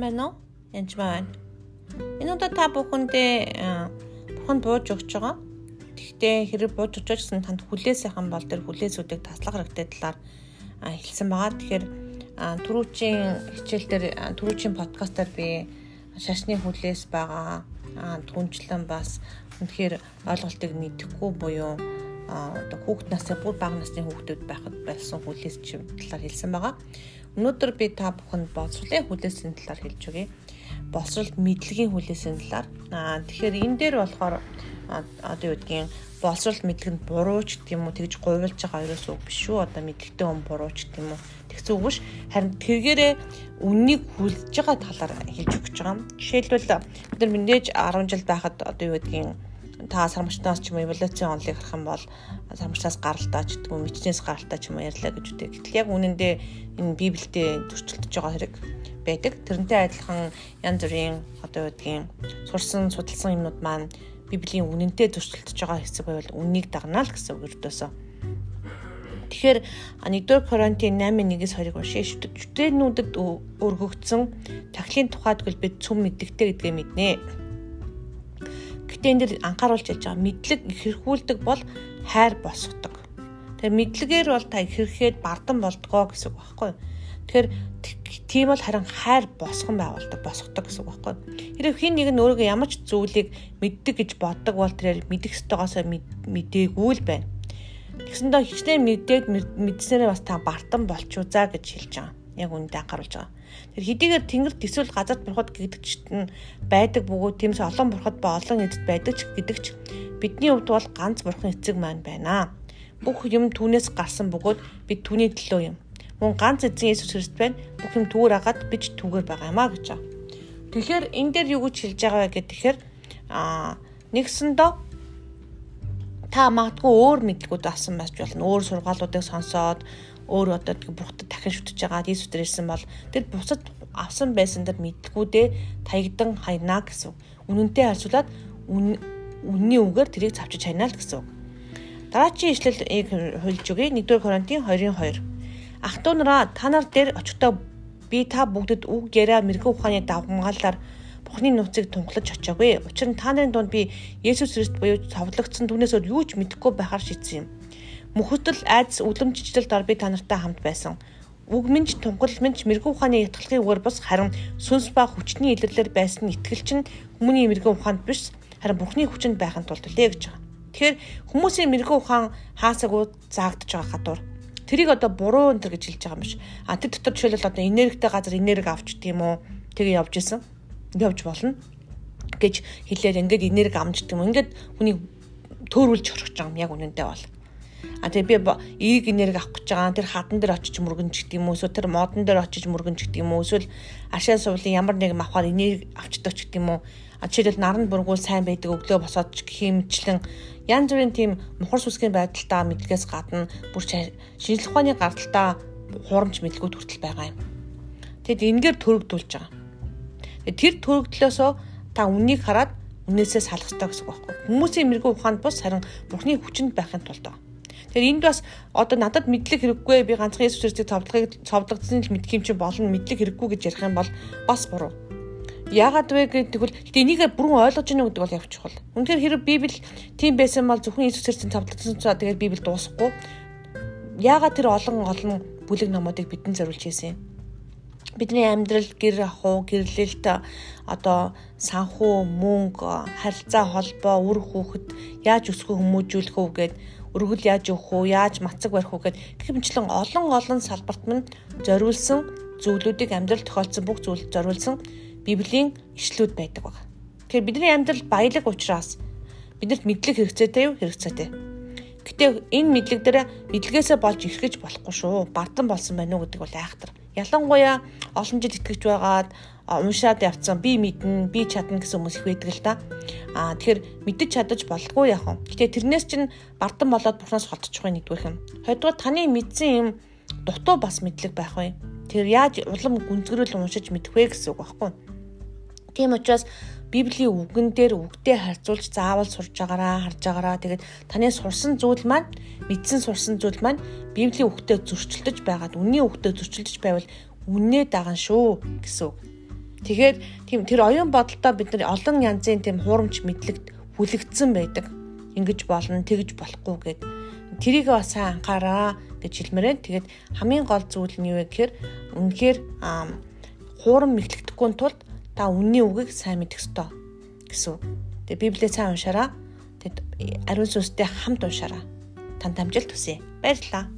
байна уу? Янж байна. Энэ удаа та бүхэндээ бүхэнд бууж өгч байгаа. Гэхдээ хэрэг бууж өгч гэсэн танд хүлээсийнхэн бол тэр хүлээсүүдийг таслах хэрэгтэй талаар хэлсэн байгаа. Тэгэхээр түрүүчийн хичээл дээр түрүүчийн подкастаар би шашны хүлээс байгаа түнчлэн бас үнэхээр ойлголтыг мэдэхгүй буюу одоо хүүхэд насны бүр бага насны хүүхдүүд байхад байсан хүлээс талаар хэлсэн байгаа. Өнөөдөр би та бүхэнд боловсролын хүлээсийн талаар хэлж өгье. Боловсролт мэдлэгийн хүлээсийн талаар. Аа тэгэхээр энэ дээр болохоор одоо юу гэдгийг боловсролт мэдлэг нь буруу ч гэдэм үү тэгж говьлж байгаа хоёроос үг биш шүү. Одоо мэдлэгтэй хүн буруу ч гэдэм үү тэгсэн үг биш. Харин тэргээрээ үннийг хүлж байгаа талаар хэлж өгч байгаа. Жишээлбэл бид нар мэдээж 10 жил байхад одоо юу гэдгийг та сармчнаас ч юм уу эволюцийн онолыг харах юм бол сармчнаас гаралтай ч гэдэг юм мэдчнээс гаралтай ч юм ярьлаа гэж үтэй. Гэтэл яг үнэндээ энэ библиэд зөрчилдөж байгаа хэрэг байдаг. Тэрнтэй адилхан янз бүрийн одоо гэдгийг сурсан судалсан юмнууд маань библийн үнэнтэй зөрчилдөж байгаа хэсэг байвал үннийг дагнаа л гэсэн үг өрдөөсөө. Тэгэхээр 1-р Коринтын 8:1-с 2-ыг уншия. Шүтэнүүдэд өргөгдсөн тахлын тухайд бид цөм мэддэгтэй гэдгээ мэднэ Гэхдээ энэ дэр анхааруулж ялж байгаа мэдлэг ихэрхүүлдэг бол хайр босгодог. Тэгэхээр мэдлэгээр бол та ихэрхэд бардан болдгоо гэсэн үг байхгүй юу? Тэгэхээр тийм бол харин хайр босгон байгуулдаг, босгодог гэсэн үг байхгүй юу? Хэрэг хин нэг нь өөрийгөө ямар ч зүйлийг мэддэг гэж боддог бол тэрээр мэдэх ёстойгоосоо мэдээгүй л байна. Тэгсэндээ хичнээн мэдээд мэдснээрээ бас та бартан болчихоо за гэж хэлж байгаа. Яг үүндээ анхааруулж байгаа. Тэр хэдийгээр тэнгэрт эсвэл газарт бурхад гэдэгчт нь байдаг бөгөөд тиймээс олон бурхад ба олон эцэд байдаг ч гэдэгч бидний хувьд бол ганц бурхан эцэг маань байна. Бүх юм түүнээс гарсан бөгөөд бид түүний төлөө юм. Мөн ганц эзэн Есүс Христ байна. Бүх юм түүгээр агаад бид ч түүгээр байгаа юм а гэж. Тэгэхээр энэ дээр юу гэж хэлж байгаа вэ гэхээр аа нэгсэндөө та магадгүй өөр мэдлгүүд авсан байж болно. Өөр сургаалуудыг сонсоод өөр одоо бурхтад дахин шүтэж байгаа Иесус дээр ирсэн бол тэр бусад авсан байсан тэр мэдлгүүдээ таягдан хайнаа гэсэн. Үнэнтэй харьцуулаад үнний үгээр тэрийг цавчиж хайнаа л гэсэн. Дараачийн ишлэлийг хуйлж өгье. 1-р Коринтын 2:2. Ах トゥ нараа та нар дээр очихдоо би та бүгдэд үг яриа мэрэгэн ухааны давмгаалаар Бурхны нууцыг тунхлаж очиагүй. Учир нь та нарын дунд би Есүс Христ буюу цовдлогдсон түнээс өөр юу ч мэдэхгүй байхаар шийдсэн юм. Мөхөтөл айдас үлэмжчлэл дор би та нартай хамт байсан. Үг минь тунгал минь мэрэгэн ухааны ятгалын үгээр бас харин сүнс ба хүчний илэрлэр байсан итгэл чинь хүмүүний мэрэгэн ухаанд биш харин Бурхны хүчинд байхын тулд үлээ гэж байгаа. Тэгэхээр хүмүүсийн мэрэгэн ухаан хаасаагүй заагдж байгаа хадуур тэрийг одоо буруу өнтер гэж хэлж байгаа юм биш. А тэр дотор жишээлбэл одоо энергитэй газар энерги авч тийм үү тэгээ явж исэн. Явж болно гэж хэлээд ингээд энерги амждаг юм. Ингээд хүний төөрүүлж байгаа юм яг үнэндээ бол. А тэгээ би ээг энерги авах гэж байгаа. Тэр хадан дээр очиж мөргөнч гэдэг юм уу? Эсвэл тэр модон дээр очиж мөргөнч гэдэг юм уу? Эсвэл ашаа сувлын ямар нэгэн авахаар энерги авчдаг ч гэдэг юм уу? А жишээлбэл наранд бургуул сайн байдаг өглөө босоод ч хэмчлэн янз бүрийн тийм мухар сүсгийн байдалтай мэдлэгээс гадна бүр шинжлэх ухааны гардалтай хуурамч мэдлгүүд хүртэл байгаа юм. Тэгэд энэгээр төрөгдүүлж байгаа. Тэр төрөгдлөөсөө та үннийг хараад үнээсээ салах хэрэгтэй гэсэн үг байхгүй. Хүмүүсийн мэрэгүү ухаанд бус харин Бурхны хүчинд байхын тулд. Тэгэхээр энд бас одоо надад мэдлэг хэрэггүй би ганцхан Есүс Христийг цовдлогыг цовдлогдсон л мэдх юм чи болно мэдлэг хэрэггүй гэж ярих юм бол бас буруу. Яагаад вэ гэдэг бол гэтээ энийг бүрэн ойлгож гинэ гэдэг бол явж чухал. Үнэхээр хэрэг Библи тийм байсан бол зөвхөн Иесус Христийн цовдлогдсон цаа тэгээд Библи дуусахгүй. Яагаад тэр олон олон бүлэг номуудыг бидэнд зориулж ийсэн юм? Бидний амьдрал гэр ахуй гэрлэлт одоо санхүү мөнгө харилцаа холбоо үр хүүхэд яаж өсгөх хүмүүжүүлэх үү гэд өргөл яаж өгөх үү, яаж мацаг барих үү гэдэг гэх мэтчлэн олон олон салбарт мань зориулсан зүйлүүдийг амьдрал тохиолдсон бүх зүйл зориулсан Библийн ишлүүд байдаг баг. Тэгэхээр бидний амьдрал баялаг учраас биднэрт мэдлэг хэрэгцээтэй юу хэрэгцээтэй. Гэтэ энэ мэдлэг дээр мэдлэгээсээ болж ирэхэж болохгүй шүү. Бардам болсон байна уу гэдэг бол айхтар. Ялангуяа олон жил итгэж байгаад уншаад явцсан би мэднэ, би чадна гэсэн хүмүүс их байдаг л да. Аа тэгэхээр мэдэж чадаж болдгоо яах вэ? Гэтэ тэрнээс чинь бардам болоод бурхнаас холдчих вэ нэгдүгээр юм. Хоёрдугаар таны мэдсэн юм дутуу бас мэдлэг байх вэ? Тэр яаж улам гүнзгэрэл уншиж мэдэх вэ гэсэн үг байхгүй. Тийм учраас Библийн үгэн дээр үгтэй харьцуулж заавал сурж байгаараа харж байгаараа тэгээд таны сурсан зүйл маань мэдсэн сурсан зүйл маань Библийн үгтэй зөрчилдөж байгаад үнний үгтэй зөрчилдөж байвал үннээ даган шүү гэсэн үг. Тэгэхээр тийм тэр оюун бодолтой бид нар олон янзын тийм хуурамч мэдлэгт хүлэгдсэн байдаг. Ингиж болно, тэгж болохгүй гэд. Тэрийг бас сайн анхаараа гэж хэлмээрэн. Тэгээд хамгийн гол зүйл нь юу вэ гэхээр үнэхээр хуурам мэдлэгдэхгүй тулд та үнний үгийг сайн мэдэх ёстой гэсэн. Тэгээд Библийг сайн уншаараа. Тэгэд ариун сүнстэй хамт уншаараа. Танд амжилт хүсье. Баярлалаа.